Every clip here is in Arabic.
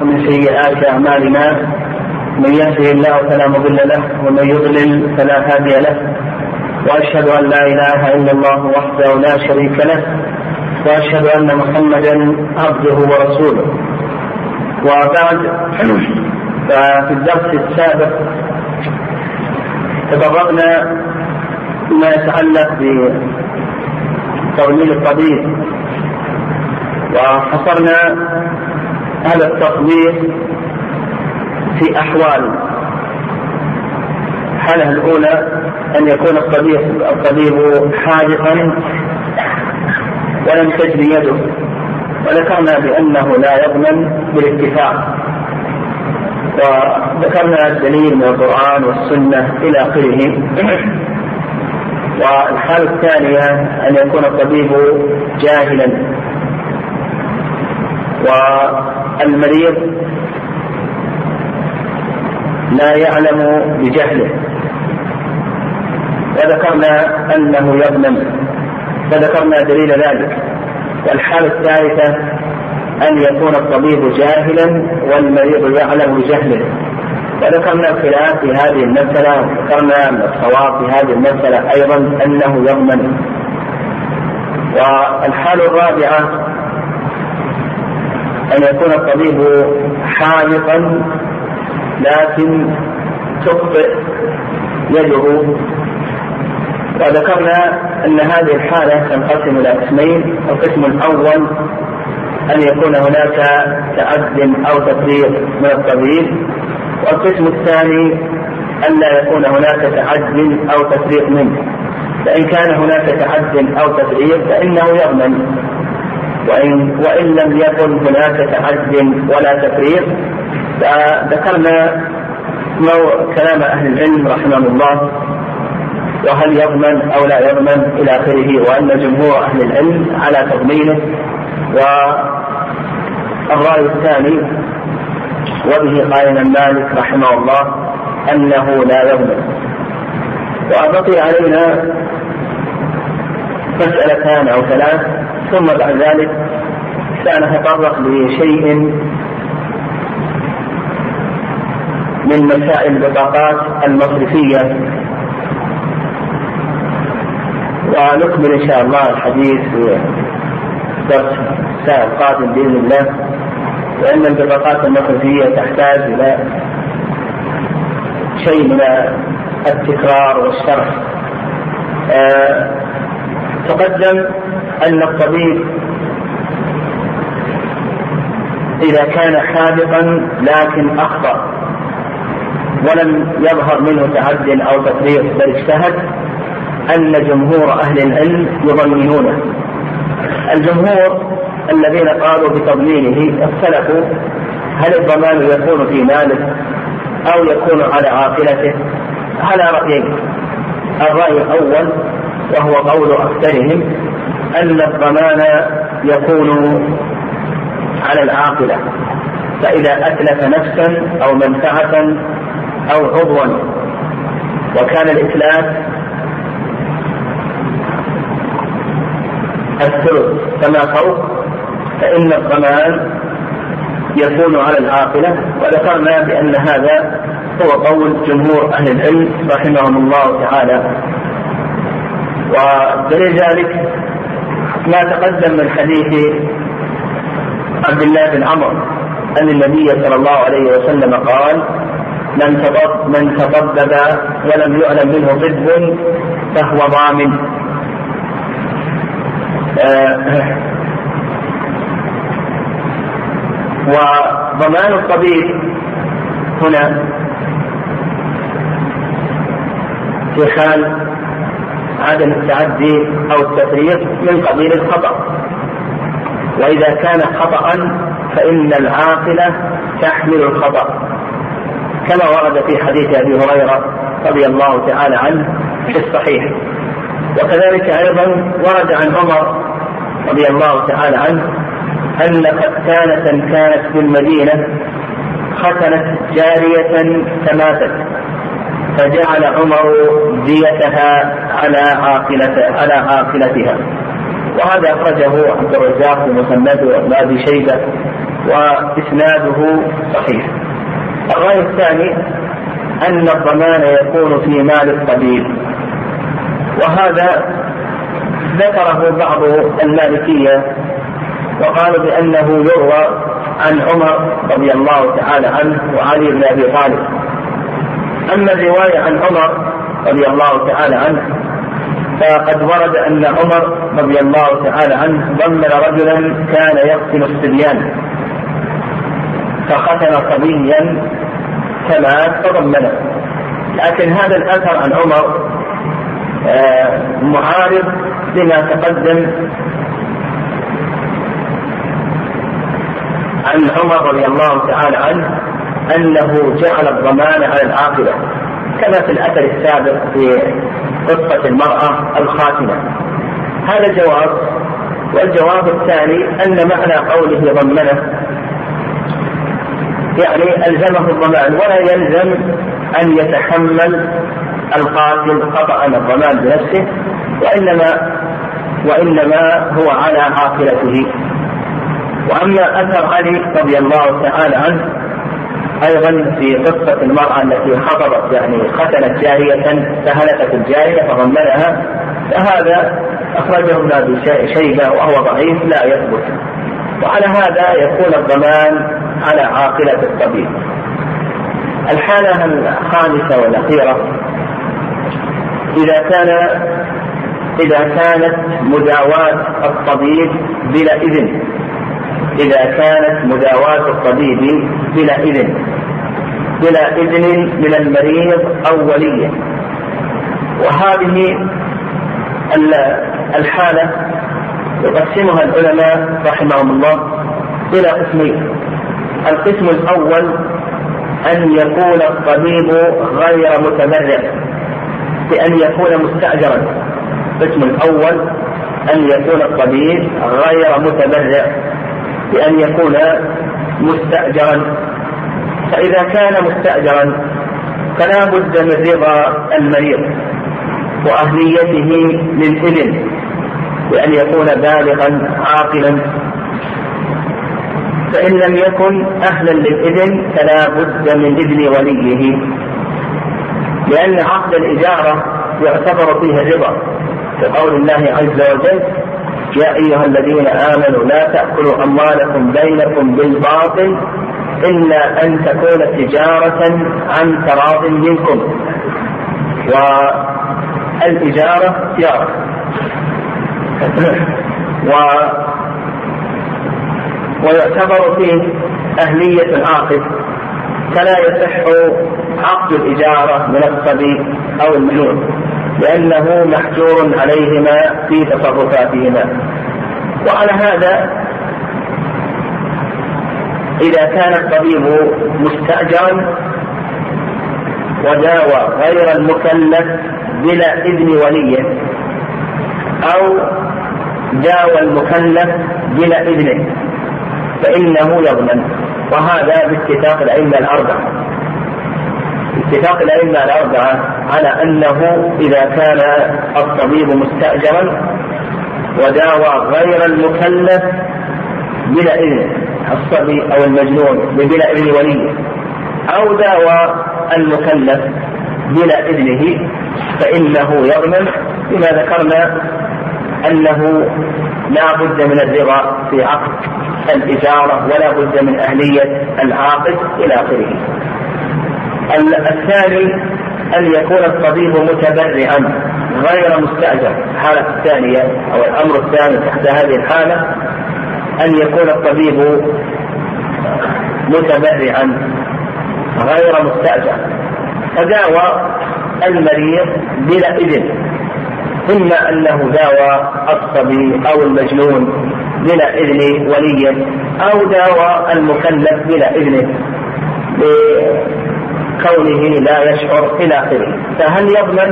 ومن سيئات أعمالنا. من يهده الله فلا مضل له ومن يضلل فلا هادي له. وأشهد أن لا إله إلا الله وحده لا شريك له وأشهد أن محمدا عبده ورسوله. وبعد ففي الدرس السابق تبررنا ما يتعلق بترميل الطبيب وحصرنا هذا التطبيق في أحوال الحالة الأولى أن يكون الطبيب الطبيب حاذقا ولم تجري يده. وذكرنا بأنه لا يضمن بالاتفاق. وذكرنا الدليل من القرآن والسنة إلى آخره. والحالة الثانية أن يكون الطبيب جاهلا. والمريض لا يعلم بجهله. وذكرنا أنه يظلم. وذكرنا دليل ذلك. والحالة الثالثة أن يكون الطبيب جاهلا والمريض يعلم بجهله. وذكرنا الخلاف في هذه المسألة وذكرنا أن الصواب في هذه المسألة أيضا أنه يضمن. والحالة الرابعة أن يكون الطبيب حامقا لكن تخطئ يده. وذكرنا أن هذه الحالة تنقسم إلى قسمين. القسم الأول أن يكون هناك تعد أو تفريط من الطبيب. والقسم الثاني أن لا يكون هناك تعد أو تفريط منه. فإن كان هناك تعد أو تفريط فإنه يضمن. وإن وإن لم يكن هناك تعد ولا تفريط فذكرنا كلام أهل العلم رحمهم الله وهل يضمن أو لا يضمن إلى آخره وأن جمهور أهل العلم على تضمينه. والرأي الثاني وبه قال مالك رحمه الله أنه لا يضمن. وبقي علينا مسألتان أو ثلاث ثم بعد ذلك سنتطرق لشيء من مسائل البطاقات المصرفية. ونكمل إن شاء الله الحديث في درس الساعة القادم بإذن الله. لأن البطاقات المصرفية تحتاج إلى شيء من التكرار والشرح. أه تقدم أن الطبيب إذا كان حاذقا لكن أخطأ ولم يظهر منه تعد أو تفريط بل اجتهد أن جمهور أهل العلم يضمنونه الجمهور الذين قالوا بتضمينه اختلفوا هل الضمان يكون في ماله أو يكون على عاقلته؟ على رأيين الرأي الأول وهو قول أكثرهم أن الضمان يكون على العاقلة. فإذا أتلف نفسا أو منفعة أو عضوا وكان الإتلاف الثلث كما فوق فإن الضمان يكون على العاقلة. وذكرنا بأن هذا هو قول جمهور أهل العلم رحمهم الله تعالى. ودليل ذلك ما تقدم من حديث عبد الله بن عمرو أن النبي صلى الله عليه وسلم قال من من تطبب ولم يعلم منه طب فهو ضامن. آه وضمان الطبيب هنا في حال عدم التعدي أو التفريط من قبيل الخطأ. وإذا كان خطا فإن العاقله تحمل الخطأ. كما ورد في حديث أبي هريرة رضي الله تعالى عنه في الصحيح. وكذلك أيضا ورد عن عمر رضي الله تعالى عنه أن ختانه كانت في المدينة ختنت جارية تماتت فجعل عمر ديتها على عاقلة على عاقلتها. وهذا أخرجه عبد الرزاق في مسنده وابن أبي شيبة وإسناده صحيح. الرأي الثاني أن الضمان يكون في مال الطبيب وهذا ذكره بعض المالكية وقالوا بأنه يروى عن عمر رضي الله تعالى عنه وعلي بن أبي طالب. أما الرواية عن عمر رضي الله تعالى عنه فقد ورد أن عمر رضي الله تعالى عنه ضمن رجلا كان يقتل الصبيان. فختن صبيا كما تضمنه لكن هذا الأثر عن عمر آه، معارض لما تقدم عن عمر رضي الله تعالى عنه. أنه جعل الضمان على العاقبه كما في الأثر السابق في قصه المرأة الخاتمة. هذا جواب والجواب الثاني أن معنى قوله ضمنه يعني ألزمه الضمان ولا يلزم أن يتحمل القاتل خطا الضمان بنفسه وإنما وإنما هو على عاقلته وأما أثر علي رضي الله تعالى عنه أيضا في قصة المرأة التي خطبت يعني ختنت جارية فهلكت الجارية فضمنها فهذا أخرجه ابن أبي شيبة وهو ضعيف لا يثبت. وعلى هذا يكون الضمان على عاقلة الطبيب. الحالة الخامسة والأخيرة إذا كان إذا كانت مداواة الطبيب بلا إذن. إذا كانت مداواة الطبيب بلا إذن. بلا إذن من المريض أو وليه. وهذه الحالة يقسمها العلماء رحمهم الله إلى قسمين. القسم الأول أن يكون الطبيب غير متبرع بأن يكون مستأجرا. القسم الأول أن يكون الطبيب غير متبرع. بأن يكون مستأجرا. فإذا كان مستأجرا فلا بد من رضا المريض وأهليته للإذن بأن يكون بالغا عاقلا. فإن لم يكن أهلا للإذن فلا بد من إذن وليه. لأن عقد الإجارة يعتبر فيه الرضا كقول الله عز وجل يا أيها الذين آمنوا لا تأكلوا أموالكم بينكم بالباطل إلا أن تكون تجارة عن تراض منكم. والإجارة تجارة و ويعتبر فيه أهلية العاقد فلا يصح عقد الإجارة من الصبي أو المجنون. لأنه محجور عليهما في تصرفاتهما. وعلى هذا إذا كان الطبيب مستأجرا وداوى غير المكلف بلا إذن وليه أو داوى المكلف بلا إذنه فإنه يضمن. وهذا باتفاق الأئمة الأربعة. اتفاق الأئمة الأربعة على أنه إذا كان الطبيب مستأجرا وداوى غير المكلف بلا إذن الصبي أو المجنون بلا إذن وليه أو داوى المكلف بلا إذنه فإنه يضمن بما ذكرنا أنه لا بد من الرضا في عقد الإجارة ولا بد من أهلية العاقد إلى آخره. الثاني أن يكون الطبيب متبرعا غير مستأجر. الحالة الثانية أو الأمر الثاني تحت هذه الحالة أن يكون الطبيب متبرعا غير مستأجر. فداوى المريض بلا إذن إما أنه داوى الصبي أو المجنون بلا إذن ولي أو داوى المكلف بلا إذنه لكونه لا يشعر إلى آخره. فهل يضمن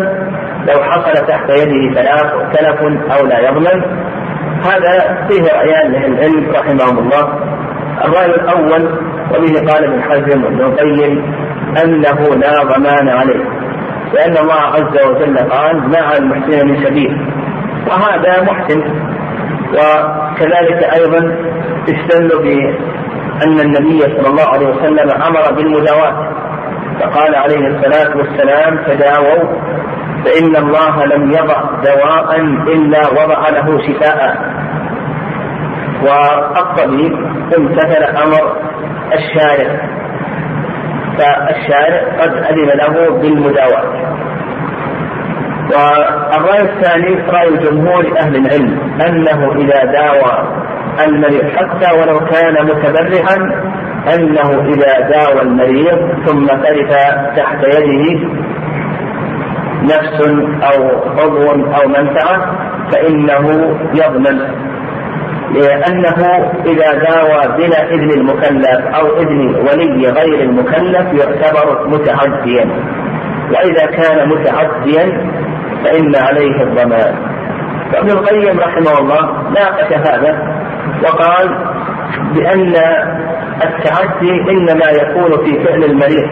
لو حصل تحت يده تلف تلف أو لا يضمن؟ هذا فيه رأيان لأهل العلم رحمهم الله. الرأي الأول وبه قال ابن حزم وابن القيم أنه لا ضمان عليه. لأن الله عز وجل قال ما على المحسنين من سبيل وهذا محسن. وكذلك أيضا استدلوا بأن النبي صلى الله عليه وسلم أمر بالمداواة. فقال عليه الصلاة والسلام تداووا فإن الله لم يضع دواء إلا وضع له شفاء. والطبيب امتثل أمر الشارع. فالشارع قد أذن له بالمداواة. والرأي الثاني رأي جمهور أهل العلم أنه إذا داوى المريض حتى ولو كان متبرعا أنه إذا داوى المريض ثم ترك تحت يده نفس أو عضو أو منفعة فإنه يضمن. لأنه إذا داوى بلا إذن المكلف أو إذن ولي غير المكلف يعتبر متعديا. وإذا كان متعديا فإن عليه الضمان. وابن القيم رحمه الله ناقش هذا وقال بأن التعدي إنما يكون في فعل المريض.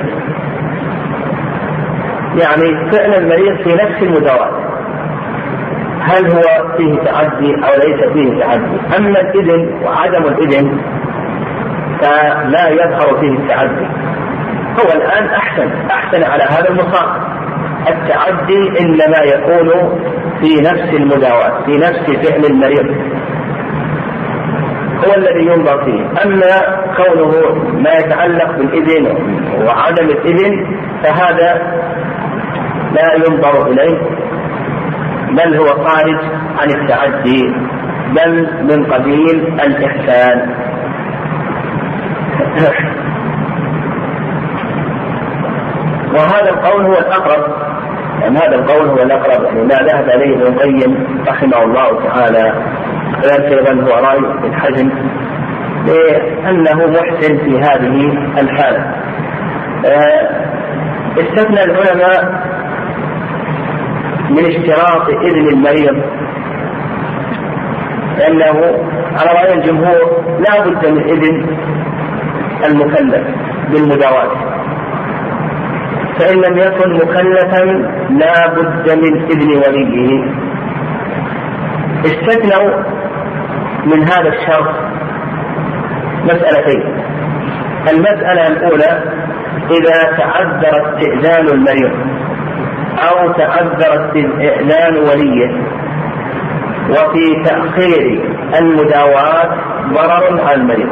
يعني فعل المريض في نفس المداواة هل هو فيه تعدي أو ليس فيه تعدي؟ أما الإذن وعدم الإذن فلا يظهر فيه التعدي. هو الآن أحسن أحسن على هذا المصاب التعدي إنما يكون في نفس المداواة في نفس فعل المريض. هو الذي ينظر فيه. أما كونه ما يتعلق بالإذن وعدم الإذن فهذا لا ينظر إليه. بل هو خارج عن التعدي. بل من قبيل الإحسان. وهذا القول هو الأقرب. يعني هذا القول هو الأقرب. يعني ما ذهب إليه ابن القيم رحمه الله تعالى. كذلك أيضا هو رأي ابن حزم لأنه محسن في هذه الحالة. آه، استثنى العلماء من اشتراط إذن المريض. لأنه على رأي الجمهور لا بد من إذن المكلف بالمداواة. فإن لم يكن مكلفا لا بد من إذن وليه. استثنوا من هذا الشرط مسألتين. المسألة الأولى إذا تعذر استئذان المريض أو تعذر استئذان وليه وفي تأخير المداواة ضرر على المريض.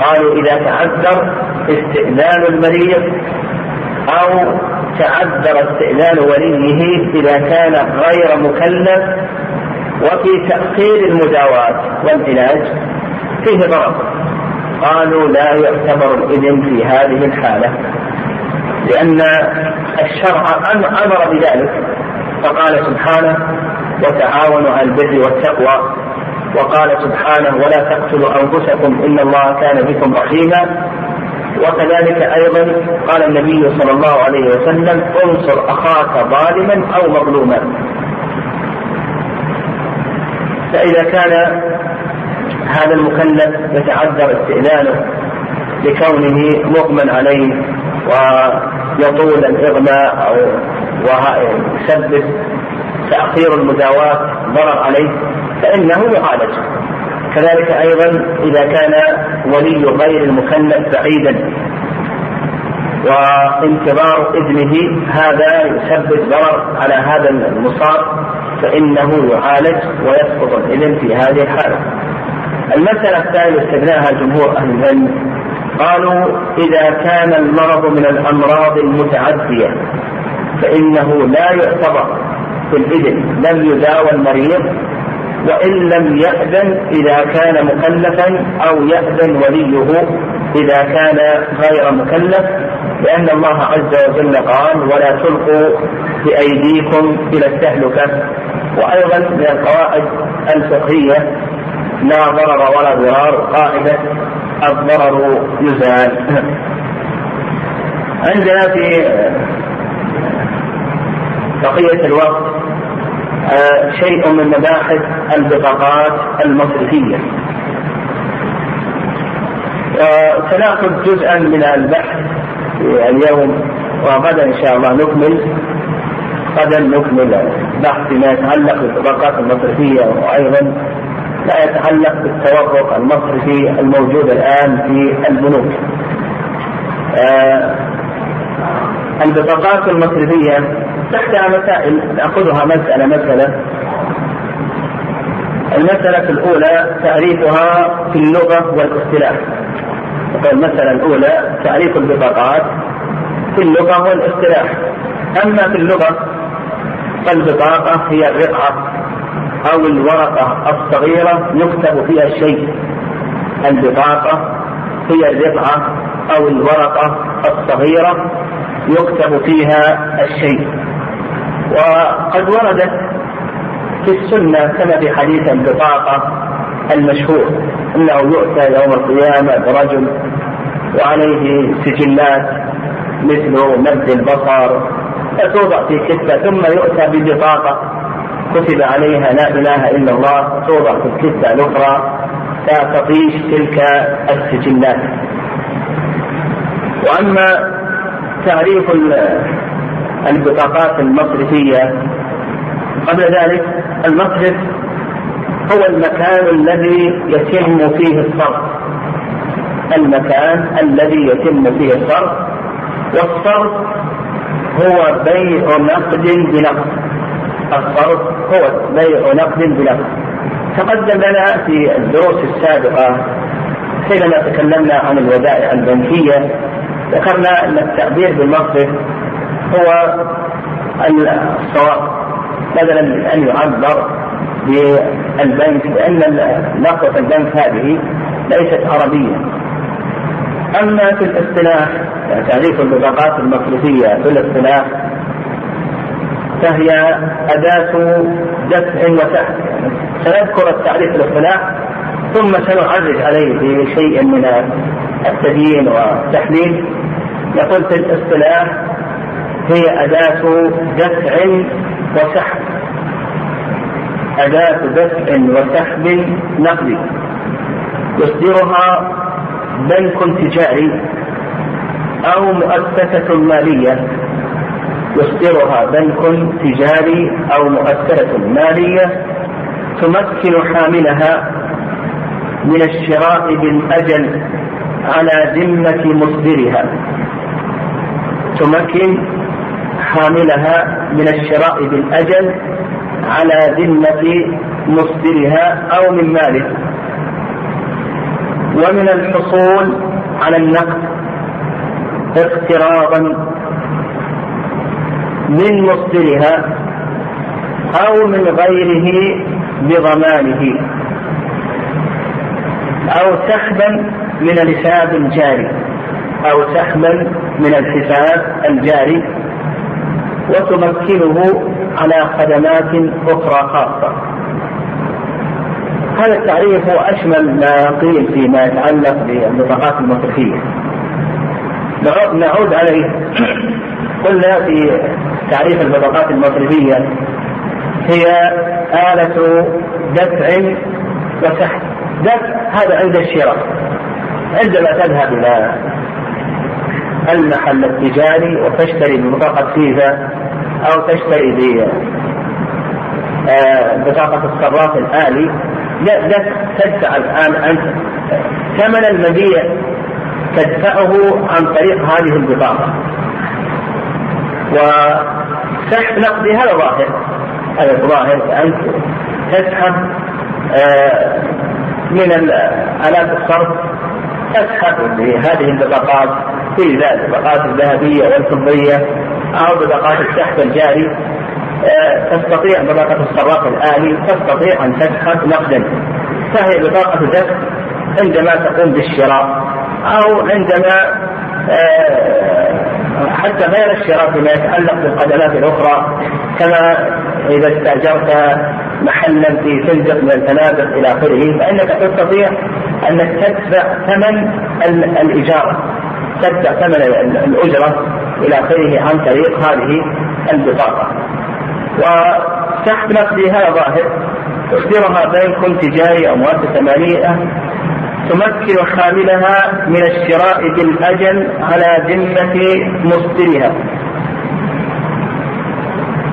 قالوا إذا تعذر استئذان المريض أو تعذر استئذان وليه إذا كان غير مكلف وفي تأخير المداواة والعلاج فيه ضرر. قالوا لا يعتبر الإذن في هذه الحالة لأن الشرع أمر بذلك فقال سبحانه وتعاونوا على البر والتقوى وقال سبحانه ولا تقتلوا أنفسكم إن الله كان بكم رحيما وكذلك أيضا قال النبي صلى الله عليه وسلم انصر أخاك ظالما أو مظلوما فإذا كان هذا المكلف يتعذر استئذانه لكونه مغمى عليه ويطول الإغماء أو ويسبب تأخير المداواة ضرر عليه فإنه يعالج كذلك أيضا إذا كان ولي غير المكلف بعيدا وانتظار إذنه هذا يسبب ضرر على هذا المصاب فإنه يعالج ويسقط الإذن في هذه الحالة. المسألة الثانية استثناها جمهور أهل العلم. قالوا إذا كان المرض من الأمراض المتعدية فإنه لا يعتبر في الإذن لم يداوى المريض وإن لم يأذن إذا كان مكلفا أو يأذن وليه إذا كان غير مكلف لأن الله عز وجل قال ولا تلقوا بأيديكم إلى التهلكة وأيضا من القواعد الفقهية لا ضرر ولا ضرار قاعدة الضرر يزال عندنا في بقية الوقت آه، شيء من مباحث البطاقات المصرفية. سنأخذ جزءا من البحث اليوم وغدا إن شاء الله نكمل. غدا نكمل البحث فيما يتعلق بالبطاقات المصرفية وأيضا ما يتعلق بالتورق المصرفي الموجود الآن في البنوك. آه البطاقات المصرفية تحتها مسائل نأخذها مسألة مسألة. المسألة الأولى تعريفها في اللغة والاصطلاح المسألة الأولى تعريف البطاقات في اللغة والاصطلاح أما في اللغة فالبطاقة هي الرقعة أو الورقة الصغيرة يكتب فيها الشيء. البطاقة هي الرقعة أو الورقة الصغيرة يكتب فيها الشيء. وقد وردت في السنة كما في حديث البطاقة المشهور أنه يؤتى يوم القيامة برجل وعليه سجلات مثل مد البصر فتوضع في كتة ثم يؤتى ببطاقة كتب عليها لا إله إلا الله توضع في الكتة الأخرى فتطيش تلك السجلات. وأما تعريف البطاقات المصرفية قبل ذلك المصرف هو المكان الذي يتم فيه الصرف. المكان الذي يتم فيه الصرف والصرف هو بيع نقد بنقد. الصرف هو بيع نقد بنقد. تقدم لنا في الدروس السابقة حينما تكلمنا عن الودائع البنكية ذكرنا أن التعبير بالمصرف هو الصواب بدلا من أن يعبر بالبنك لأن لفظة البنك هذه ليست عربية. أما في الاصطلاح يعني تعريف البطاقات المصرفية في الاصطلاح فهي أداة دفع وسحب. يعني سنذكر التعريف الاصطلاح ثم سنعرج عليه بشيء من التبيين والتحليل. يقول في الاصطلاح هي أداة دفع وسحب. أداة دفع وسحب نقدي. يصدرها بنك تجاري أو مؤسسة مالية يصدرها بنك تجاري أو مؤسسة مالية تمكن حاملها من الشراء بالأجل على ذمة مصدرها. تمكن حاملها من الشراء بالأجل على ذمة مصدرها أو من ماله. ومن الحصول على النقد اقتراضا من مصدرها أو من غيره بضمانه أو سحبا من الحساب الجاري أو سحبا من الحساب الجاري وتمكنه على خدمات أخرى خاصة. هذا التعريف هو أشمل ما قيل فيما يتعلق بالبطاقات المصرفية. نعود عليه. قلنا في تعريف البطاقات المصرفية هي آلة دفع وسحب. دفع هذا عند الشراء. عندما تذهب إلى المحل التجاري وتشتري ببطاقة فيزا أو تشتري ببطاقة آه، الصراف الآلي لا تدفع الآن أنت. ثمن المبيع تدفعه عن طريق هذه البطاقة. وسحب نقدي هذا ظاهر. هذا ظاهر أنت تسحب آه، من آلات الصرف تسحب بهذه البطاقات في البطاقات الذهبية والفضية أو بطاقات السحب الجاري. تستطيع بطاقة الصراف الآلي تستطيع أن تسحب نقدا. فهي بطاقة دفع عندما تقوم بالشراء أو عندما آه، حتى غير الشراء فيما يتعلق بالخدمات الأخرى كما إذا استأجرت محلا في فندق من الفنادق إلى آخره. فإنك تستطيع أنك تدفع ثمن الإجارة تدفع ثمن الأجرة إلى آخره عن طريق هذه البطاقة. وسحب نقدي هذا ظاهر يصدرها بنك تجاري أو مؤسسة مالية تمكن حاملها من الشراء بالأجل على ذمة مصدرها.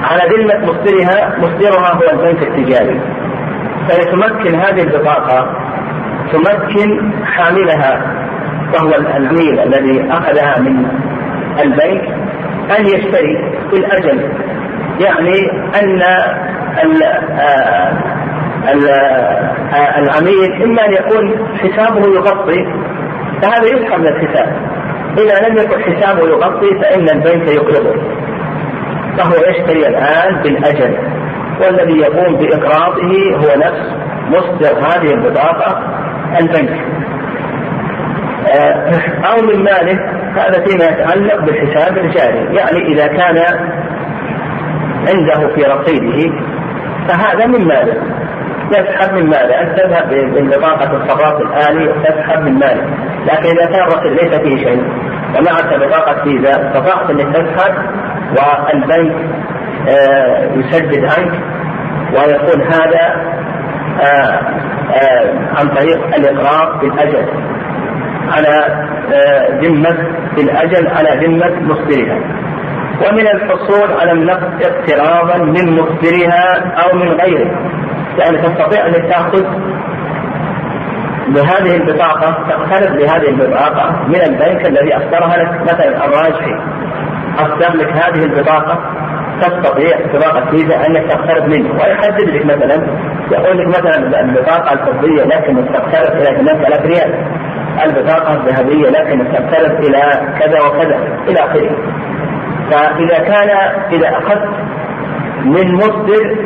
على ذمة مصدرها مصدرها هو البنك التجاري. فيتمكن هذه البطاقة تمكن حاملها وهو العميل الذي أخذها من البنك أن يشتري بالأجل. يعني أن العميل إما أن يكون حسابه يغطي فهذا يسحب من الحساب. إذا لم يكن حسابه يغطي فإن البنك يقرضه فهو يشتري الآن بالأجل والذي يقوم بإقراضه هو نفس مصدر هذه البطاقة البنك. آه، أو من ماله هذا فيما يتعلق بالحساب الجاري. يعني إذا كان عنده في رصيده فهذا من ماله. يسحب من ماله. أنت تذهب ببطاقة الصراف الآلي تسحب من ماله. لكن إذا كان الرصيد ليس فيه شيء ومعك بطاقة فيزا استطعت أنك تسحب؟ والبنك آه، يسدد عنك ويكون هذا آه، آه، عن طريق الإقرار بالأجل. على ذمة بالأجل على ذمة مصدرها. ومن الحصول على النقد اقترابا من مصدرها أو من غيره. يعني تستطيع أن تأخذ بهذه البطاقة تقترب بهذه البطاقة من البنك الذي أصدرها لك. مثلا الراجحي أصدر لك هذه البطاقة تستطيع بطاقة فيزا أنك تقترب منه. ويحدد لك مثلا يقول لك مثلا البطاقة الفضية لكن تقترب إلى 8000 ريال. البطاقة الذهبية لكن تقترب إلى كذا وكذا إلى آخره. فإذا كان إذا أخذت من مصدر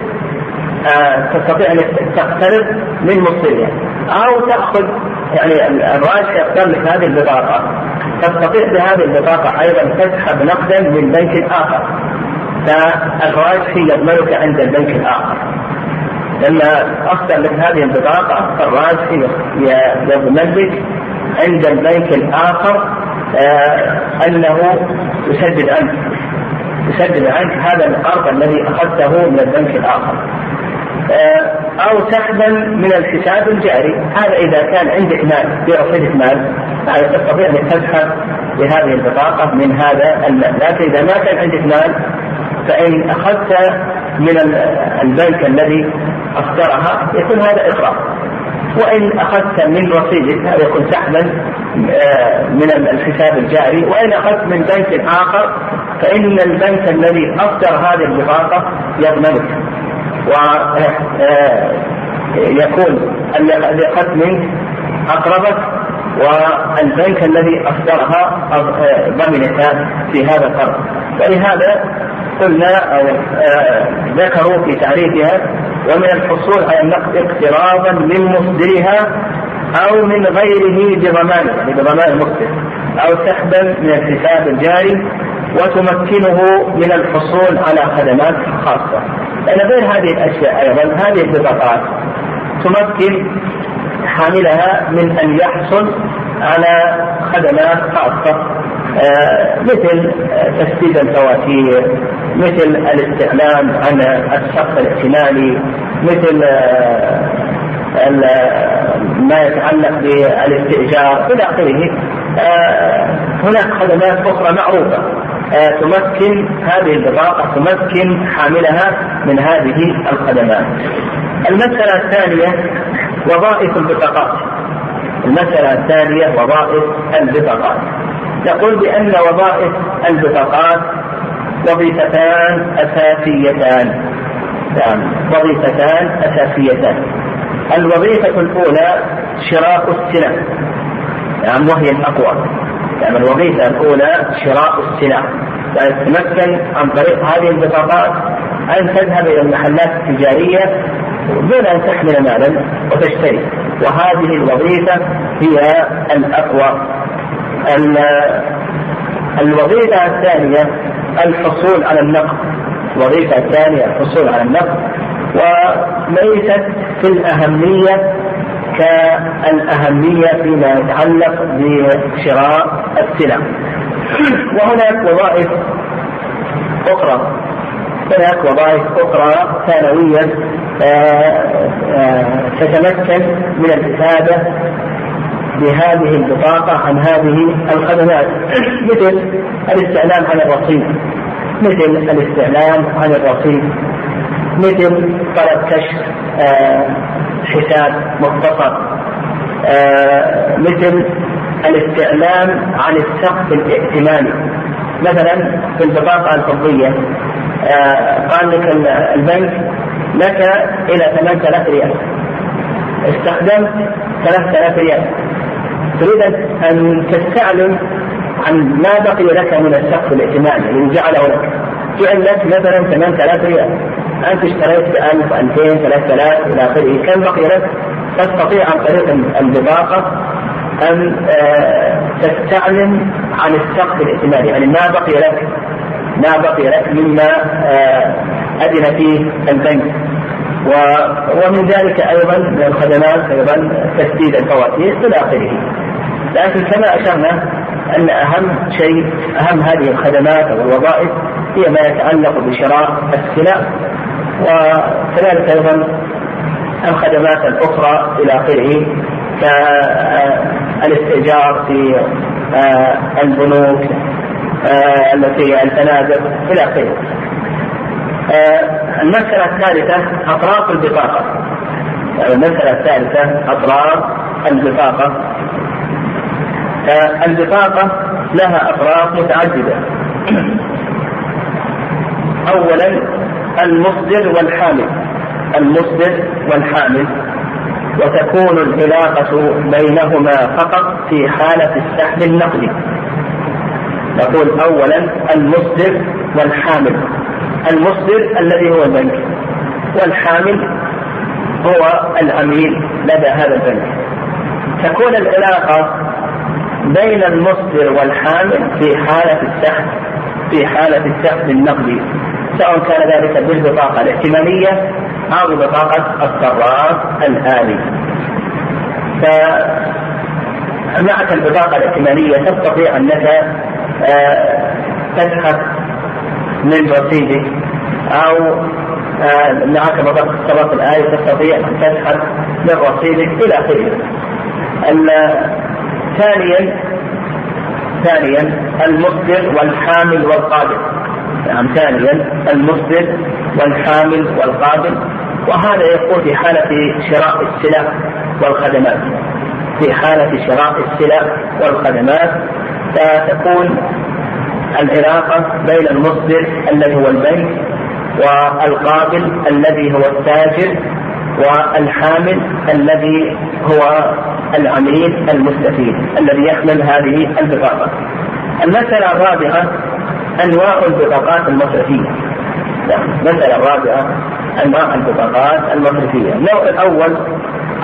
آه تستطيع أن تقترب من مصدرها أو تأخذ يعني الراجح يختار لك هذه البطاقة تستطيع بهذه البطاقة أيضا تسحب نقدا من بنك آخر. فالراجح يضمنك عند البنك الآخر. لما أصدر لك هذه البطاقة فالراجح يضمن لك عند البنك الآخر آه أنه يسدد عنك. يسدد عنك هذا القرض الذي أخذته من البنك الآخر. آه أو سحبا من الحساب الجاري. هذا إذا كان عندك مال في رصيدك مال تستطيع أن تسحب بهذه البطاقة من هذا المال؟ لكن إذا ما كان عندك مال فإن أخذت من البنك الذي أصدرها يكون هذا إقراض وإن أخذت من رصيدك هذا يكون سحبا آه، من الحساب الجاري وإن أخذت من بنك آخر فإن البنك الذي أصدر هذه البطاقة يضمنك. ويكون آه، الذي أخذت منك أقربك والبنك الذي أصدرها آه، ضمنك في هذا القرض ولهذا قلنا أو ذكروا في تعريفها ومن الحصول على النقد اقتراضا من مصدرها أو من غيره بضمانه بضمان المصدر أو سحبا من الحساب الجاري وتمكنه من الحصول على خدمات خاصة. لأن غير هذه الأشياء أيضا هذه البطاقات تمكن حاملها من أن يحصل على خدمات خاصة. آه، مثل تسديد الفواتير مثل الاستعلام عن الشخص الائتماني مثل آه، ما يتعلق بالاستئجار إلى آخره آه، هناك خدمات أخرى معروفة تمكن هذه البطاقة تمكن حاملها من هذه الخدمات. المسألة الثانية وظائف البطاقات. المسألة الثانية وظائف البطاقات. نقول بأن وظائف البطاقات وظيفتان أساسيتان. نعم وظيفتان أساسيتان. الوظيفة الأولى شراء السلع. نعم وهي الأقوى. نعم الوظيفة الأولى شراء السلع. تتمكن عن طريق هذه البطاقات أن تذهب إلى المحلات التجارية دون أن تحمل مالا وتشتري. وهذه الوظيفة هي الأقوى. الوظيفة الثانية الحصول على النقد. الوظيفة الثانية الحصول على النقد. وليست في الأهمية كالأهمية فيما يتعلق بشراء السلع. وهناك وظائف أخرى. هناك وظائف أخرى ثانوية آه، آه، تتمكن من الإفادة بهذه البطاقة عن هذه الخدمات مثل الاستعلام عن الرصيد مثل الاستعلام عن الرصيد مثل طلب كشف آه حساب مختصر آه مثل الاستعلام عن السقف الائتماني. مثلا في البطاقة الفضية آه قال لك البنك لك إلى 8000 ريال استخدمت 3000 ريال. تريد أن تستعلم عن ما بقي لك من السقف الائتماني الذي جعله لك. جعل لك مثلا 8000 ريال. أنت اشتريت ب 1000 2000 3000 إلى آخره. كم بقي لك؟ تستطيع عن طريق البطاقة أن آه، تستعلم عن السقف الائتماني يعني ما بقي لك ما بقي لك مما آه، أذن فيه البنك. ومن ذلك أيضا من الخدمات أيضا تسديد الفواتير إلى آخره. لكن كما أشرنا أن أهم شيء أهم هذه الخدمات أو الوظائف هي ما يتعلق بشراء السلع وكذلك أيضا الخدمات الأخرى إلى آخره كالاستئجار في آه، البنوك آه، التي الفنادق إلى آخره. آه، المسألة الثالثة أطراف البطاقة. المسألة الثالثة أطراف البطاقة. البطاقة لها أطراف متعددة. أولا المصدر والحامل. المصدر والحامل. وتكون العلاقة بينهما فقط في حالة السحب النقدي. نقول أولا المصدر والحامل. المصدر الذي هو البنك. والحامل هو العميل لدى هذا البنك. تكون العلاقة بين المصدر والحامل في حالة السحب في حالة السحب النقدي سواء كان ذلك بالبطاقة الائتمانية أو ببطاقة الصراف الآلي فمعك البطاقة الائتمانية تستطيع أنك آه، تسحب من رصيدك أو آه، معك بطاقة الصراف الآلي تستطيع أن تسحب من رصيدك إلى آخره. ثانيا ثانيا المصدر والحامل والقابل نعم ثانيا المصدر والحامل والقابل وهذا يكون في حالة شراء السلع والخدمات. في حالة شراء السلع والخدمات فتكون العلاقة بين المصدر الذي هو البنك والقابل الذي هو التاجر والحامل الذي هو العميل المستفيد الذي يحمل هذه البطاقة. المسألة الرابعة أنواع البطاقات المصرفية. المسألة الرابعة أنواع البطاقات المصرفية. النوع الأول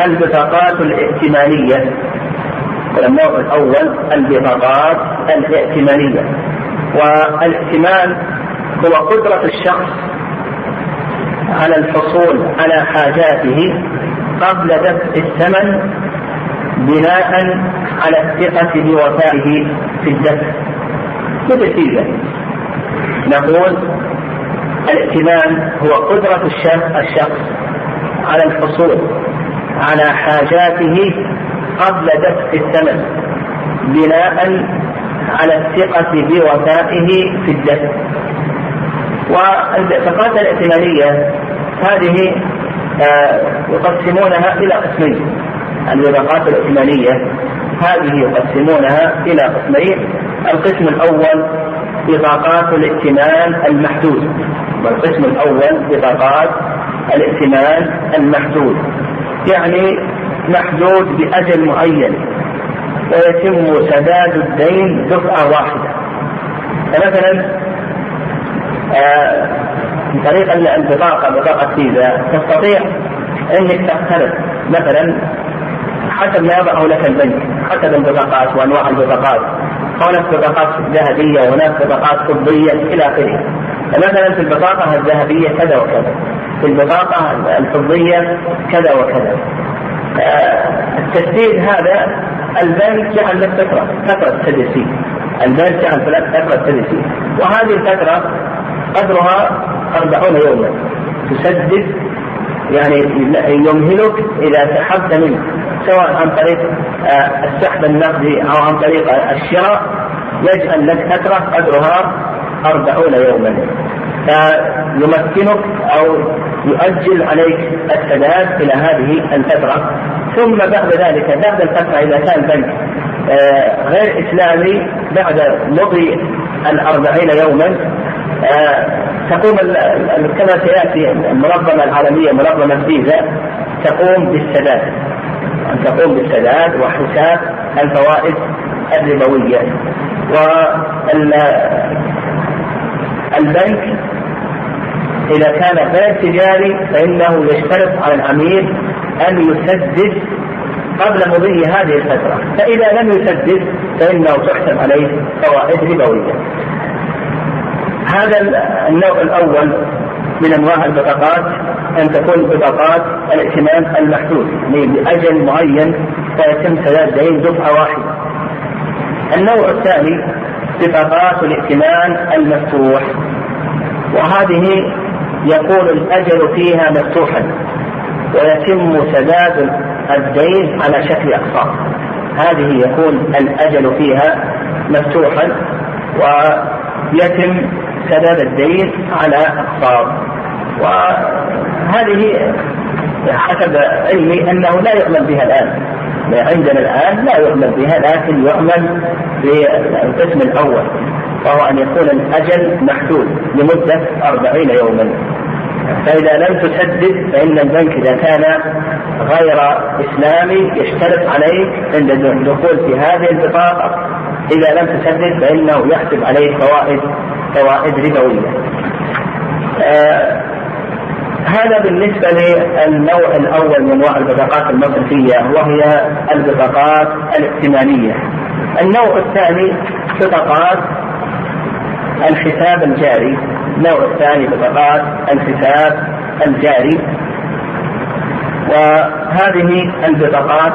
البطاقات الائتمانية. النوع الأول البطاقات الائتمانية. والائتمان هو قدرة الشخص على الحصول على حاجاته قبل دفع الثمن بناء على الثقة بوفائه في الدفع. بنتيجة نقول الائتمان هو قدرة الشخص على الحصول على حاجاته قبل دفع الثمن بناء على الثقة بوفائه في الدفع. والبطاقات الائتمانية هذه آه، يقسمونها إلى قسمين. البطاقات الائتمانية هذه يقسمونها إلى قسمين. القسم الأول بطاقات الائتمان المحدود. والقسم الأول بطاقات الائتمان المحدود. يعني محدود بأجل معين. ويتم سداد الدين دفعة واحدة. فمثلا من طريق البطاقة بطاقة فيزا تستطيع إنك تقترض مثلا حسب ما يضعه لك البنك حسب البطاقات وأنواع البطاقات هناك بطاقات ذهبية وهناك بطاقات فضية إلى آخره. فمثلا في البطاقة الذهبية كذا وكذا. في البطاقة الفضية كذا وكذا. آه، التسديد هذا البنك جعل لك فترة فترة تدريسيه البنك جعل لك فترة تدريسيه وهذه الفترة قدرها أربعون يوما. تسدد يعني يمهلك إذا سحبت منه سواء عن طريق آه، السحب النقدي أو عن طريق الشراء يجعل لك فترة قدرها أربعون يوما. فيمكنك أو يؤجل عليك السداد إلى هذه الفترة. ثم بعد ذلك بعد الفترة إذا كان بنك آه، غير إسلامي بعد مضي الأربعين يوما تقوم كما سياتي المنظمه العالمية منظمة فيزا تقوم بالسداد. ان تقوم بالسداد وحساب الفوائد الربوية. والبنك إذا كان غير تجاري فإنه يشترط على العميل أن يسدد قبل مضي هذه الفترة. فإذا لم يسدد فإنه تحسب عليه فوائد ربوية. هذا النوع الأول من أنواع البطاقات أن تكون بطاقات الائتمان المحدود يعني باجل معين فيتم سداد دين دفعة واحدة. النوع الثاني بطاقات الائتمان المفتوح وهذه يكون الأجل فيها مفتوحا ويتم سداد الدين على شكل أقساط هذه يكون الأجل فيها مفتوحا ويتم سداد الدين على اقساط وهذه حسب علمي أنه لا يعمل بها الآن. عندنا الآن لا يعمل بها لكن يعمل بالقسم الأول وهو أن يكون الأجل محدود لمدة أربعين يوما. فإذا لم تسدد فإن البنك إذا كان غير إسلامي يشترط عليك عند الدخول في هذه البطاقة. إذا لم تسدد فإنه يحسب عليك فوائد فوائد ربوية. آه هذا بالنسبة للنوع الأول من أنواع البطاقات المصرفية وهي البطاقات الائتمانية. النوع الثاني بطاقات الحساب الجاري النوع الثاني بطاقات الحساب الجاري وهذه البطاقات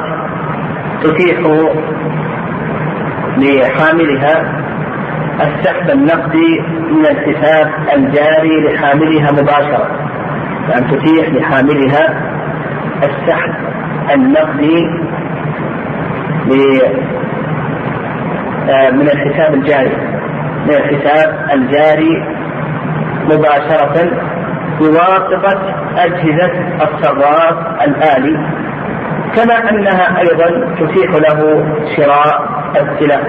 تتيح لحاملها السحب النقدي من الحساب الجاري لحاملها مباشرة يعني تتيح لحاملها السحب النقدي من الحساب الجاري من الحساب الجاري مباشرة بواسطة أجهزة الصراف الآلي كما أنها أيضا تتيح له شراء السلع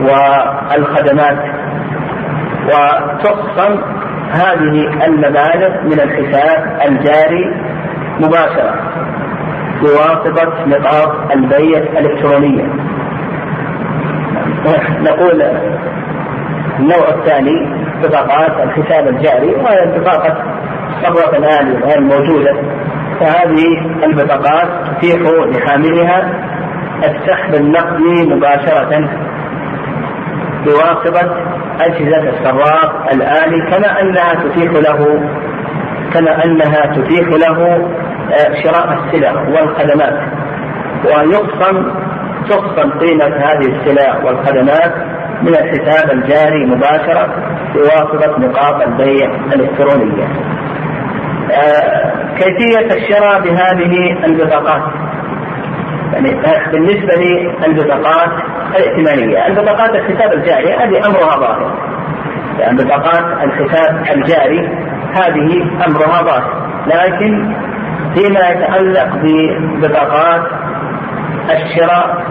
والخدمات. وتخصم هذه المبالغ من الحساب الجاري مباشرة. بواسطة نقاط البيع الإلكترونية. نقول النوع الثاني بطاقات الحساب الجاري وهي بطاقة صبغة الآن غير موجودة. فهذه البطاقات تتيح لحاملها السحب النقدي مباشرة بواسطة أجهزة الصراف الآلي كما أنها تتيح له كما أنها تتيح له آه، شراء السلع والخدمات ويقسم تقسم قيمة هذه السلع والخدمات من الحساب الجاري مباشرة بواسطة نقاط البيع الإلكترونية. آه كيفية الشراء بهذه البطاقات يعني بالنسبة للبطاقات الائتمانية، البطاقات الحساب الجاري هذه أمرها ظاهر. يعني بطاقات الحساب الجاري هذه أمرها ظاهر، لكن فيما يتعلق ببطاقات الشراء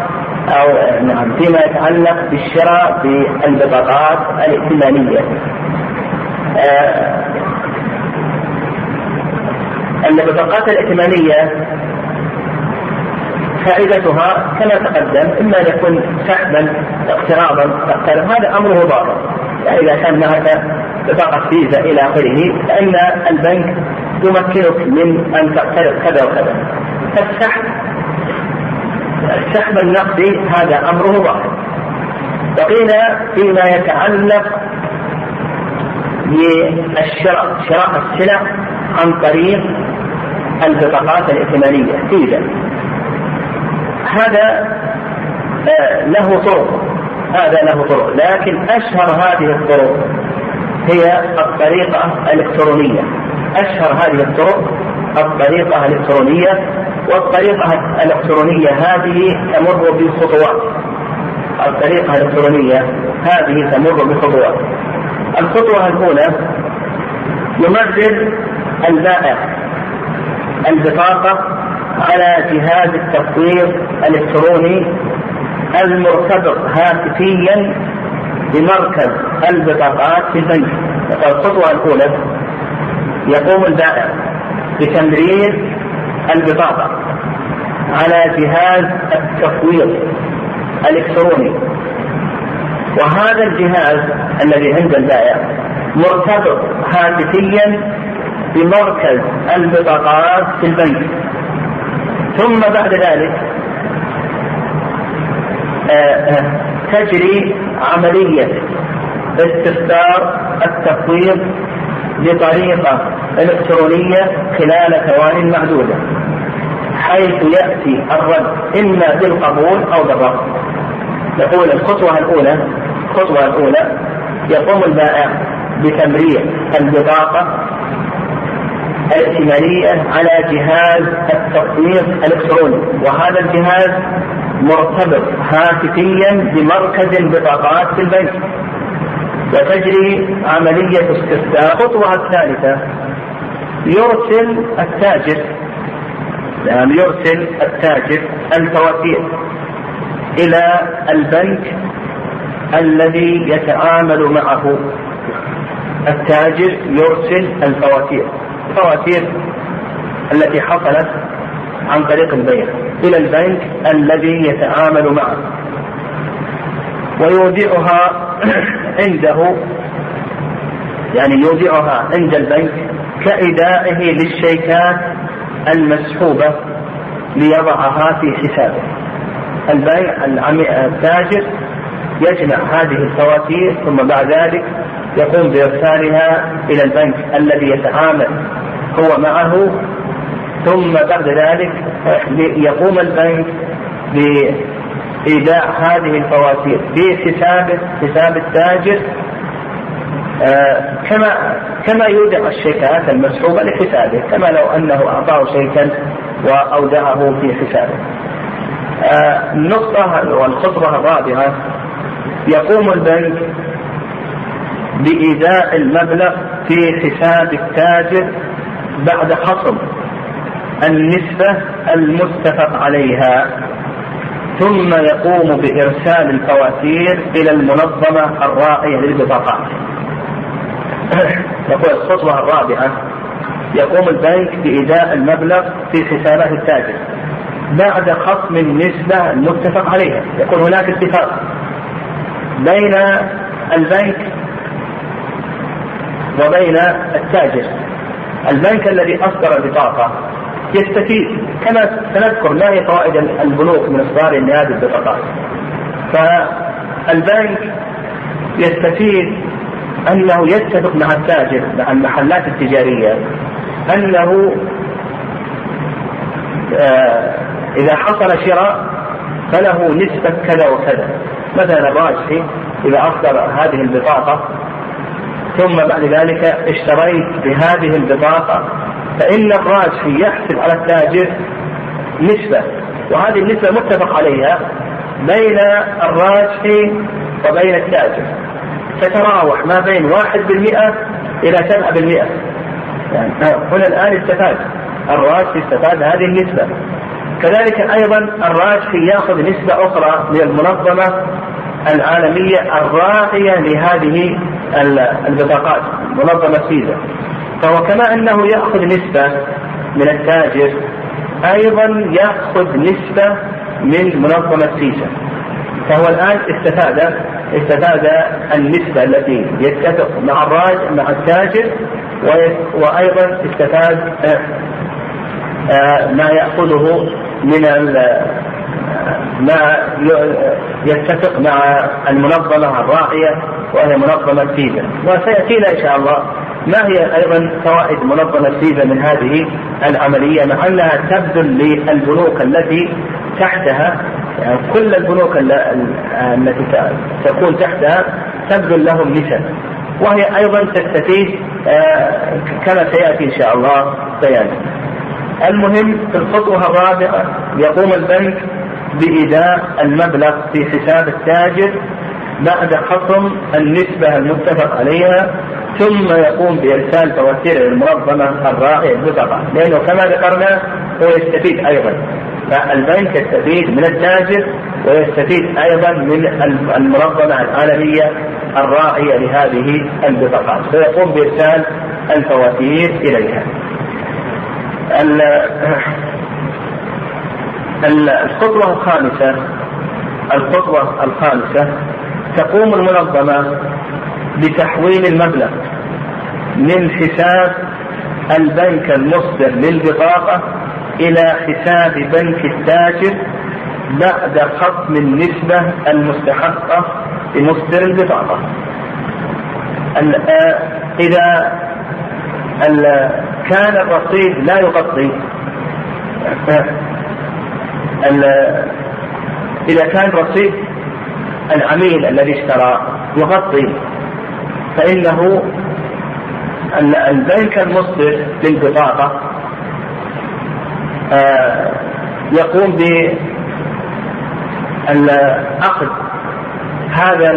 أو نعم فيما يتعلق بالشراء بالبطاقات الائتمانية. آه البطاقات الائتمانية فائدتها كما تقدم إما أن يكون سحبا اقتراضا هذا أمره ضار يعني إذا كان هناك بطاقه فيزا إلى آخره فان البنك يمكنك من أن تقترض كذا وكذا. فالسحب السحب النقدي هذا أمره ظاهر وقيل فيما يتعلق بالشراء شراء السلع عن طريق البطاقات الائتمانية فيزا. هذا آه، له طرق. هذا له طرق. لكن أشهر هذه الطرق هي الطريقة الإلكترونية. أشهر هذه الطرق الطريقة الإلكترونية والطريقة الإلكترونية هذه تمر بخطوات الطريقة الإلكترونية هذه تمر بخطوات. الخطوة الأولى يمرر البائع البطاقة على جهاز التصوير الإلكتروني المرتبط هاتفيا بمركز البطاقات في البنك. الخطوة الأولى. يقوم البائع بتمرير البطاقة على جهاز التصوير الإلكتروني. وهذا الجهاز الذي عند البائع مرتبط هاتفيا بمركز البطاقات في البنك. ثم بعد ذلك آه، آه، تجري عملية استصدار التصوير بطريقة إلكترونية خلال ثوان معدودة حيث يأتي الرد إما بالقبول أو بالرفض. نقول الخطوة الأولى الخطوة الأولى يقوم البائع بتمرير البطاقة الائتمانية على جهاز التصوير الإلكتروني وهذا الجهاز مرتبط هاتفيا بمركز البطاقات في البنك وتجري عملية استخدام الخطوة الثالثة يرسل التاجر يعني يرسل التاجر الفواتير إلى البنك الذي يتعامل معه. التاجر يرسل الفواتير. الفواتير التي حصلت عن طريق البيع إلى البنك الذي يتعامل معه. ويودعها عنده يعني يودعها عند البنك كإدائه للشيكات المسحوبة ليضعها في حسابه. البيع التاجر يجمع هذه الفواتير ثم بعد ذلك يقوم بإرسالها إلى البنك الذي يتعامل هو معه ثم بعد ذلك يقوم البنك بإيداع هذه الفواتير في حسابه حساب التاجر آه كما كما يودع الشيكات المسحوبة لحسابه كما لو أنه أعطاه شيكا واودعه في حسابه. آه النقطة والخطوة الرابعة يقوم البنك بإيداء المبلغ في حساب التاجر بعد خصم النسبة المتفق عليها. ثم يقوم بإرسال الفواتير إلى المنظمة الراعية للبطاقات. يقول الخطوة الرابعة يقوم البنك بإيداء المبلغ في حسابات التاجر بعد خصم النسبة المتفق عليها، يكون هناك اتفاق بين البنك وبين التاجر. البنك الذي أصدر البطاقة يستفيد. كما سنذكر ما هي فوائد البنوك من إصدار لهذه البطاقات فالبنك يستفيد أنه يتفق مع التاجر مع المحلات التجارية أنه آه إذا حصل شراء فله نسبة كذا وكذا. مثلا الراجحي إذا أصدر هذه البطاقة ثم بعد ذلك اشتريت بهذه البطاقة فإن الراجحي يحسب على التاجر نسبة وهذه النسبة متفق عليها بين الراجحي وبين التاجر. تتراوح ما بين واحد بالمئة إلى سبعة بالمئة. يعني هنا الآن استفاد. الراجحي استفاد هذه النسبة. كذلك أيضا الراجحي يأخذ نسبة أخرى من المنظمة العالمية الراعية لهذه البطاقات منظمة فيزا فهو كما أنه يأخذ نسبة من التاجر أيضا يأخذ نسبة من منظمة فيزا فهو الآن استفاد استفاد النسبة التي يتفق مع الراج مع التاجر وأيضا استفاد آه، آه، ما يأخذه من ما يتفق مع المنظمة الراعية وهي منظمة فيزا وسيأتينا إن شاء الله ما هي أيضا فوائد منظمة فيزا من هذه العملية مع أنها تبذل للبنوك التي تحتها يعني كل البنوك التي تكون تحتها تبذل لهم نسب. وهي أيضا تستفيد آه، كما سيأتي إن شاء الله بيانا. المهم في الخطوة الرابعة يقوم البنك بإيداء المبلغ في حساب التاجر بعد خصم النسبة المتفق عليها ثم يقوم بإرسال فواتير المنظمة الراعية البطاقة لأنه كما ذكرنا هو يستفيد أيضا. فالبنك يستفيد من التاجر ويستفيد أيضا من المنظمة العالمية الراعية لهذه البطاقات فيقوم بإرسال الفواتير إليها. الخطوة الخامسة الخطوة الخامسة تقوم المنظمة بتحويل المبلغ من حساب البنك المصدر للبطاقة إلى حساب بنك التاجر بعد خصم النسبة المستحقة لمصدر البطاقة. آه، إذا كان الرصيد لا يغطي إذا كان رصيد العميل الذي اشترى يغطي فإنه البنك المصدر للبطاقة آه، يقوم بأخذ هذا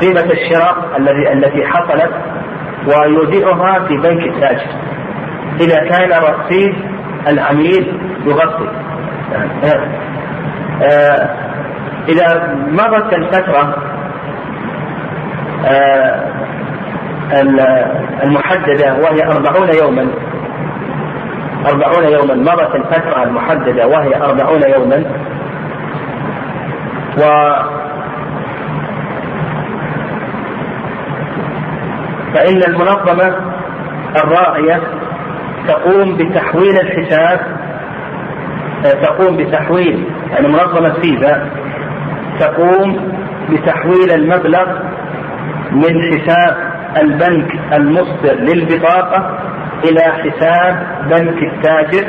قيمة الشراء الذي التي حصلت ويودعها في بنك التاجر إذا كان رصيد العميل يغطي. إذا مرت الفترة آه، المحددة وهي أربعون يوما أربعون يوما مرت الفترة المحددة وهي أربعون يوما و فإن المنظمة الراعية تقوم بتحويل الحساب تقوم بتحويل يعني منظمة فيزا تقوم بتحويل المبلغ من حساب البنك المصدر للبطاقة إلى حساب بنك التاجر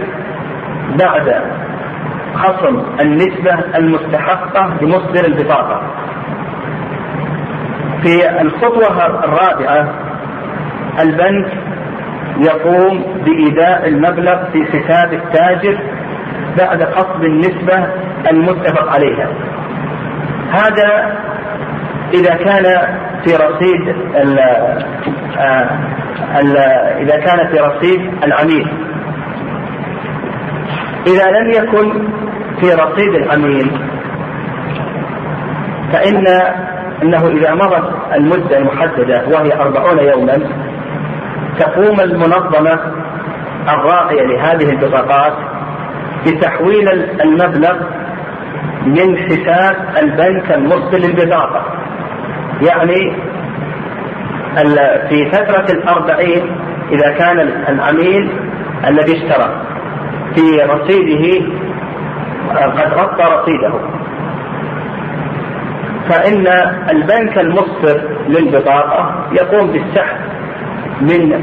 بعد خصم النسبة المستحقة لمصدر البطاقة. في الخطوة الرابعة البنك يقوم بإيداء المبلغ في حساب التاجر بعد خصم النسبة المتفق عليها. هذا إذا كان في رصيد ال آه، ال إذا كان في رصيد العميل إذا لم يكن في رصيد العميل فإن أنه إذا مضت المدة المحددة وهي أربعون يوما تقوم المنظمة الراعية لهذه البطاقات بتحويل المبلغ من حساب البنك المرسل للبطاقة يعني في فترة الأربعين إذا كان العميل الذي اشترى في رصيده قد غطى رصيده. فإن البنك المصدر للبطاقة يقوم بالسحب من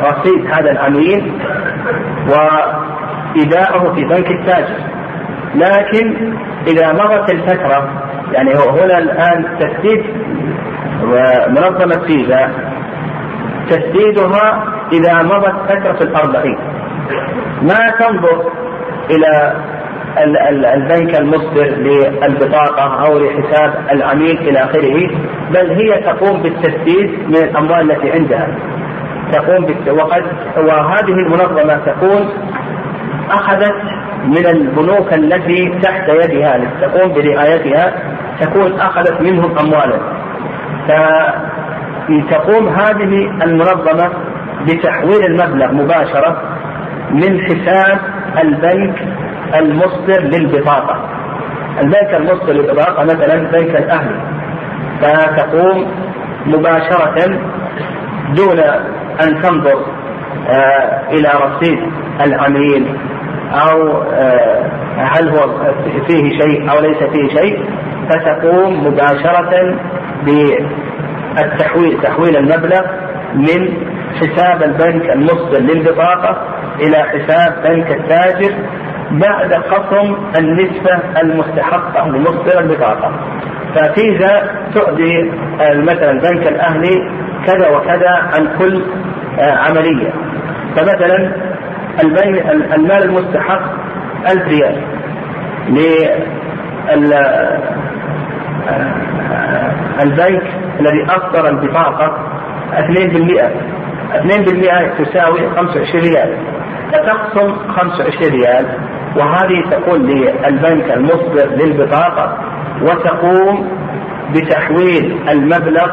رصيد هذا العميل وإيداعه في بنك التاجر. لكن إذا مرت الفترة يعني هنا الآن تسديد منظمة فيزا تسديدها إذا مضت فترة الأربعين. ما تنظر إلى البنك المصدر للبطاقة أو لحساب العميل إلى آخره بل هي تقوم بالتسديد من الأموال التي عندها. تقوم وقد وهذه المنظمة تكون أخذت من البنوك التي تحت يدها تقوم برعايتها تكون أخذت منهم أموالا. فتقوم هذه المنظمة بتحويل المبلغ مباشرة من حساب البنك المصدر للبطاقة. البنك المصدر للبطاقة مثلا بنك الأهلي. فتقوم مباشرة دون أن تنظر آه إلى رصيد العميل أو آه هل هو فيه شيء أو ليس فيه شيء فتقوم مباشرة بالتحويل تحويل المبلغ من حساب البنك المصدر للبطاقة إلى حساب بنك التاجر بعد خصم النسبة المستحقة لمصدر البطاقة ففيزا تعطي مثلا البنك الأهلي كذا وكذا عن كل آه، عملية. فمثلا المال المستحق ألف ريال البنك الذي أصدر البطاقة 2% 2% تساوي 25 ريال. فتقسم 25 ريال وهذه تكون للبنك المصدر للبطاقة وتقوم بتحويل المبلغ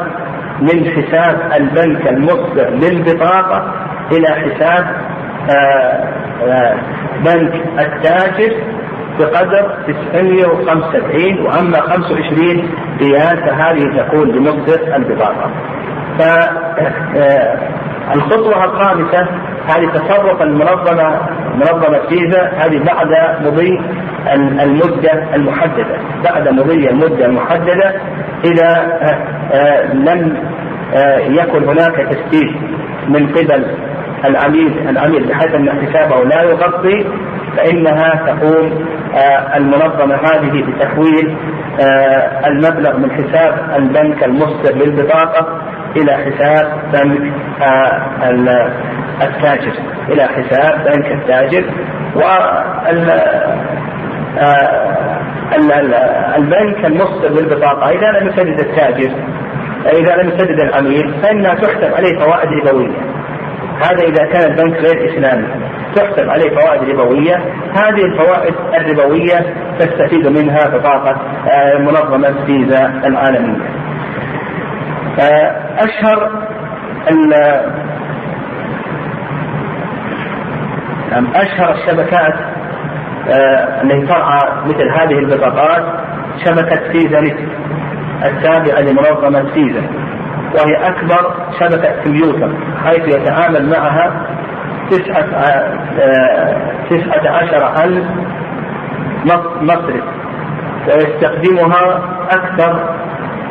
من حساب البنك المصدر للبطاقة إلى حساب آه، آه، بنك التاجر بقدر 975 وأما 25 ريال فهذه تكون لمصدر البطاقة. فالخطوه الخامسة هذه تصرف المنظمة منظمه فيزا هذه بعد مضي المدة المحددة، بعد مضي المدة المحددة إذا آه، لم آه، يكن هناك تسديد من قبل العميل العميل بحيث أن حسابه لا يغطي فإنها تقوم آه، المنظمة هذه بتحويل آه، المبلغ من حساب البنك المصدر للبطاقة إلى حساب بنك آه، التاجر. إلى حساب بنك التاجر. البنك المصدر للبطاقه إذا لم يسدد التاجر إذا لم يسدد العميل فإنها تحسب عليه فوائد ربوية. هذا إذا كان البنك غير إسلامي. تحسب عليه فوائد ربوية. هذه الفوائد الربوية تستفيد منها بطاقة آه، منظمة فيزا العالمية. آه، اشهر نعم، أشهر الشبكات آه، التي ترعى مثل هذه البطاقات شبكة فيزا نت التابعه لمنظمة فيزا وهي أكبر شبكة كمبيوتر حيث يتعامل معها تسعة آه، تسعة عشر ألف مصرف ويستخدمها أكثر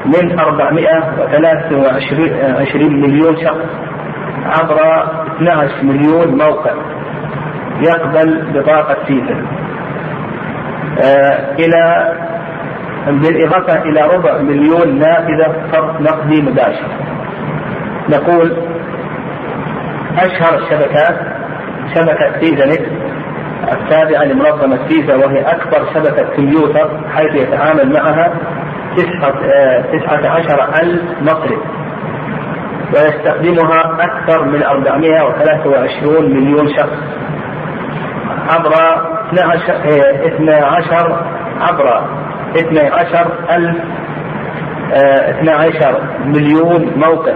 من 423 مليون شخص عبر 12 مليون موقع يقبل بطاقة فيزا آه، إلى بالإضافة إلى ربع مليون نافذة صرف نقدي مباشر. نقول أشهر الشبكات شبكة فيزا نت التابعة لمنظمة فيزا وهي أكبر شبكة كمبيوتر حيث يتعامل معها تسعة عشر ألف مصرف ويستخدمها أكثر من 423 مليون شخص. عبر 12 عبر 12 ألف 12 آه، مليون موقع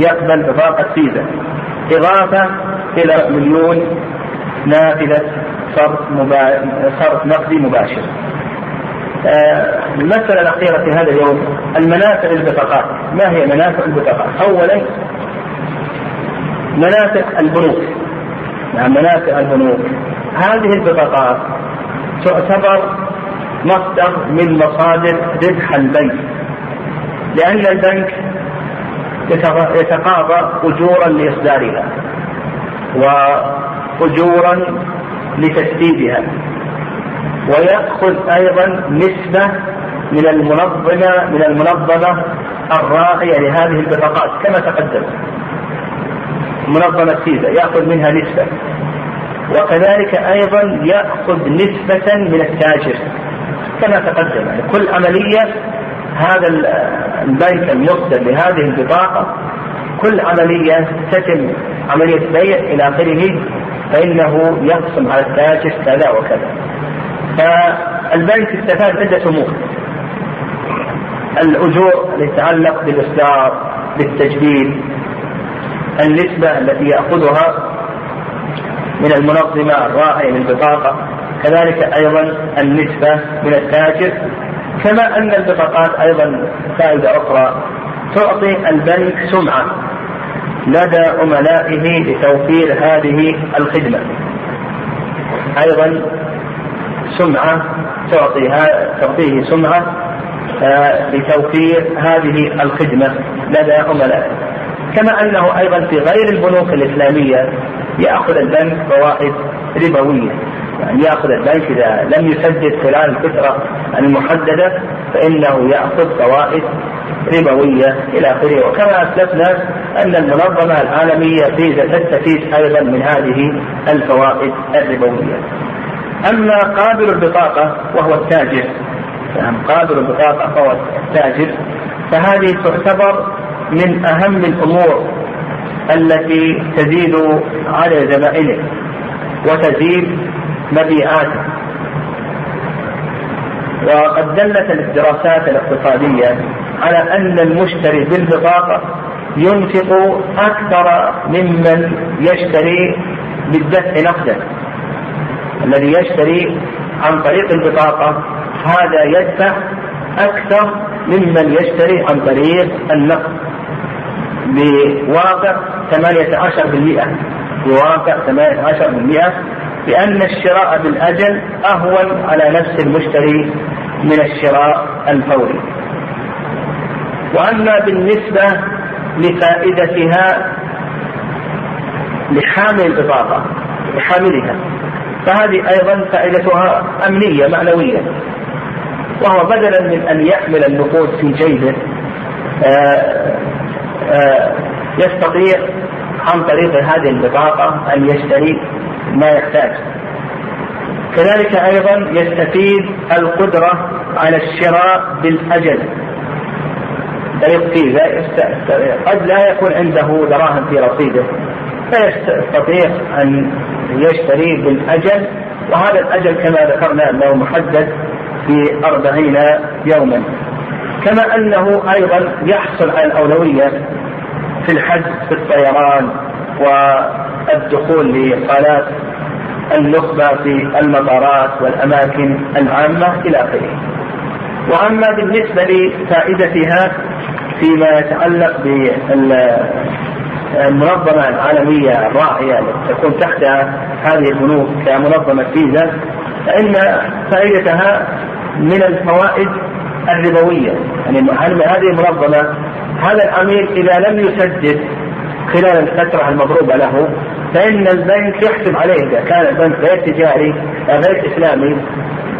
يقبل بطاقة فيزا. إضافة إلى مليون نافذة صرف مبا... صرف نقدي مباشر. آه المسألة الأخيرة في هذا اليوم المنافع البطاقات، ما هي منافع البطاقات؟ أولا منافع البنوك. نعم منافع البنوك. هذه البطاقات تعتبر مصدر من مصادر ربح البنك لأن البنك يتقاضى أجورا لإصدارها وأجورا لتسديدها ويأخذ أيضا نسبة من المنظمة من المنظمة الراعية لهذه البطاقات كما تقدم. منظمة سيزا يأخذ منها نسبة. وكذلك أيضا يأخذ نسبة من التاجر كما تقدم. يعني كل عملية هذا البنك المصدر لهذه البطاقة كل عملية تتم عملية بيع إلى آخره فإنه يقسم على التاجر كذا وكذا. فالبنك استفاد عدة أمور. الأجور التي تتعلق بالإصدار بالتجديد النسبة التي يأخذها من المنظمة الراعية للبطاقة كذلك أيضا النسبة من التاجر كما أن البطاقات أيضا فائدة أخرى تعطي البنك سمعة لدى عملائه لتوفير هذه الخدمة. أيضا سمعة تعطيها تعطيه سمعة آه، لتوفير هذه الخدمة لدى عملائه كما أنه أيضا في غير البنوك الإسلامية يأخذ البنك فوائد ربوية. يعني يأخذ البنك إذا لم يسدد خلال الفترة المحددة فإنه يأخذ فوائد ربوية إلى آخره. وكما أسلفنا أن المنظمة العالمية فيزا تستفيد أيضا من هذه الفوائد الربوية. اما قابل البطاقة وهو التاجر. مقابل البطاقة فهو التاجر. فهذه تعتبر من أهم الأمور التي تزيد على زبائنه وتزيد مبيعاته. وقد دلت الدراسات الاقتصادية على أن المشتري بالبطاقة ينفق أكثر ممن يشتري بالدفع نقدا. الذي يشتري عن طريق البطاقة هذا يدفع أكثر ممن يشتري عن طريق النقد. بواقع 18% بواقع 18% لأن الشراء بالأجل أهون على نفس المشتري من الشراء الفوري. وأما بالنسبة لفائدتها لحامل البطاقة لحاملها فهذه أيضا فائدتها أمنية معنوية. وهو بدلا من أن يحمل النقود في جيبه آه، آه، يستطيع عن طريق هذه البطاقة أن يشتري ما يحتاج. كذلك أيضا يستفيد القدرة على الشراء بالأجل. قد لا يكون عنده دراهم في رصيده فيستطيع أن يشتري بالأجل وهذا الأجل كما ذكرنا أنه محدد في أربعين يوما. كما أنه أيضا يحصل على الأولوية في الحج في الطيران والدخول لصلاة النخبة في المطارات والأماكن العامة إلى آخره. وأما بالنسبة لفائدتها فيما يتعلق بالمنظمة العالمية الراعية التي تكون تحت هذه البنوك كمنظمة فيزا فإن فائدتها من الفوائد الربوية. يعني هذه المنظمة هذا العميل إذا لم يسدد خلال الفترة المضروبة له فإن البنك يحسب عليه إذا كان البنك غير تجاري غير إسلامي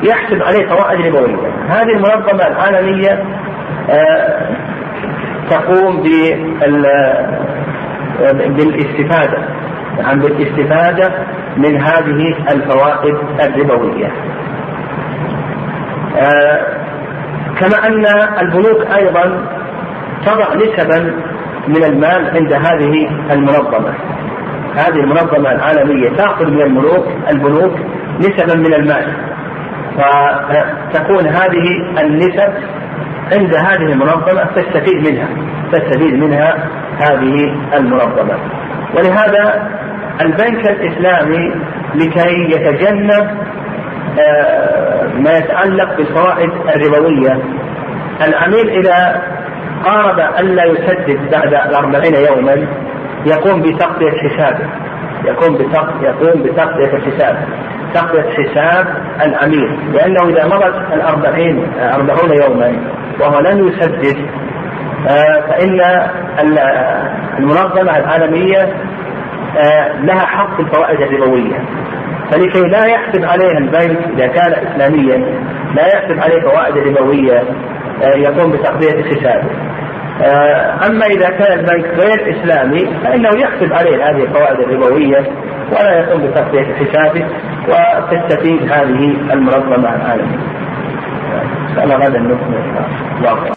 يحسب عليه فوائد ربوية. هذه المنظمة العالمية آه، تقوم بالاستفادة عن بالاستفادة من هذه الفوائد الربوية. آه، كما أن البنوك أيضا تضع نسبا من المال عند هذه المنظمة. هذه المنظمة العالمية تأخذ من الملوك البنوك نسبا من المال. فتكون هذه النسب عند هذه المنظمة تستفيد منها تستفيد منها هذه المنظمة. ولهذا البنك الإسلامي لكي يتجنب آه، ما يتعلق بالفوائد الربوية. العميل إذا قارب ألا يسدد بعد الأربعين يوما يقوم بتغطية حسابه. يقوم بتغطية يقوم بتغطية الحساب. تغطية حساب العميل لأنه إذا مضت الأربعين أربعون يوما وهو لم يسدد آه، فإن المنظمة العالمية آه، لها حق في الفوائد الربوية. فلكي لا يحسب عليها البنك إذا كان إسلاميا لا يحسب عليه فوائد ربوية آه، يقوم بتقضية حسابه أما إذا كان البنك غير إسلامي فإنه يحسب عليه هذه الفوائد الربوية ولا يقوم بتقضية حسابه وتستفيد هذه المنظمة العالمية. الله غدا نكمل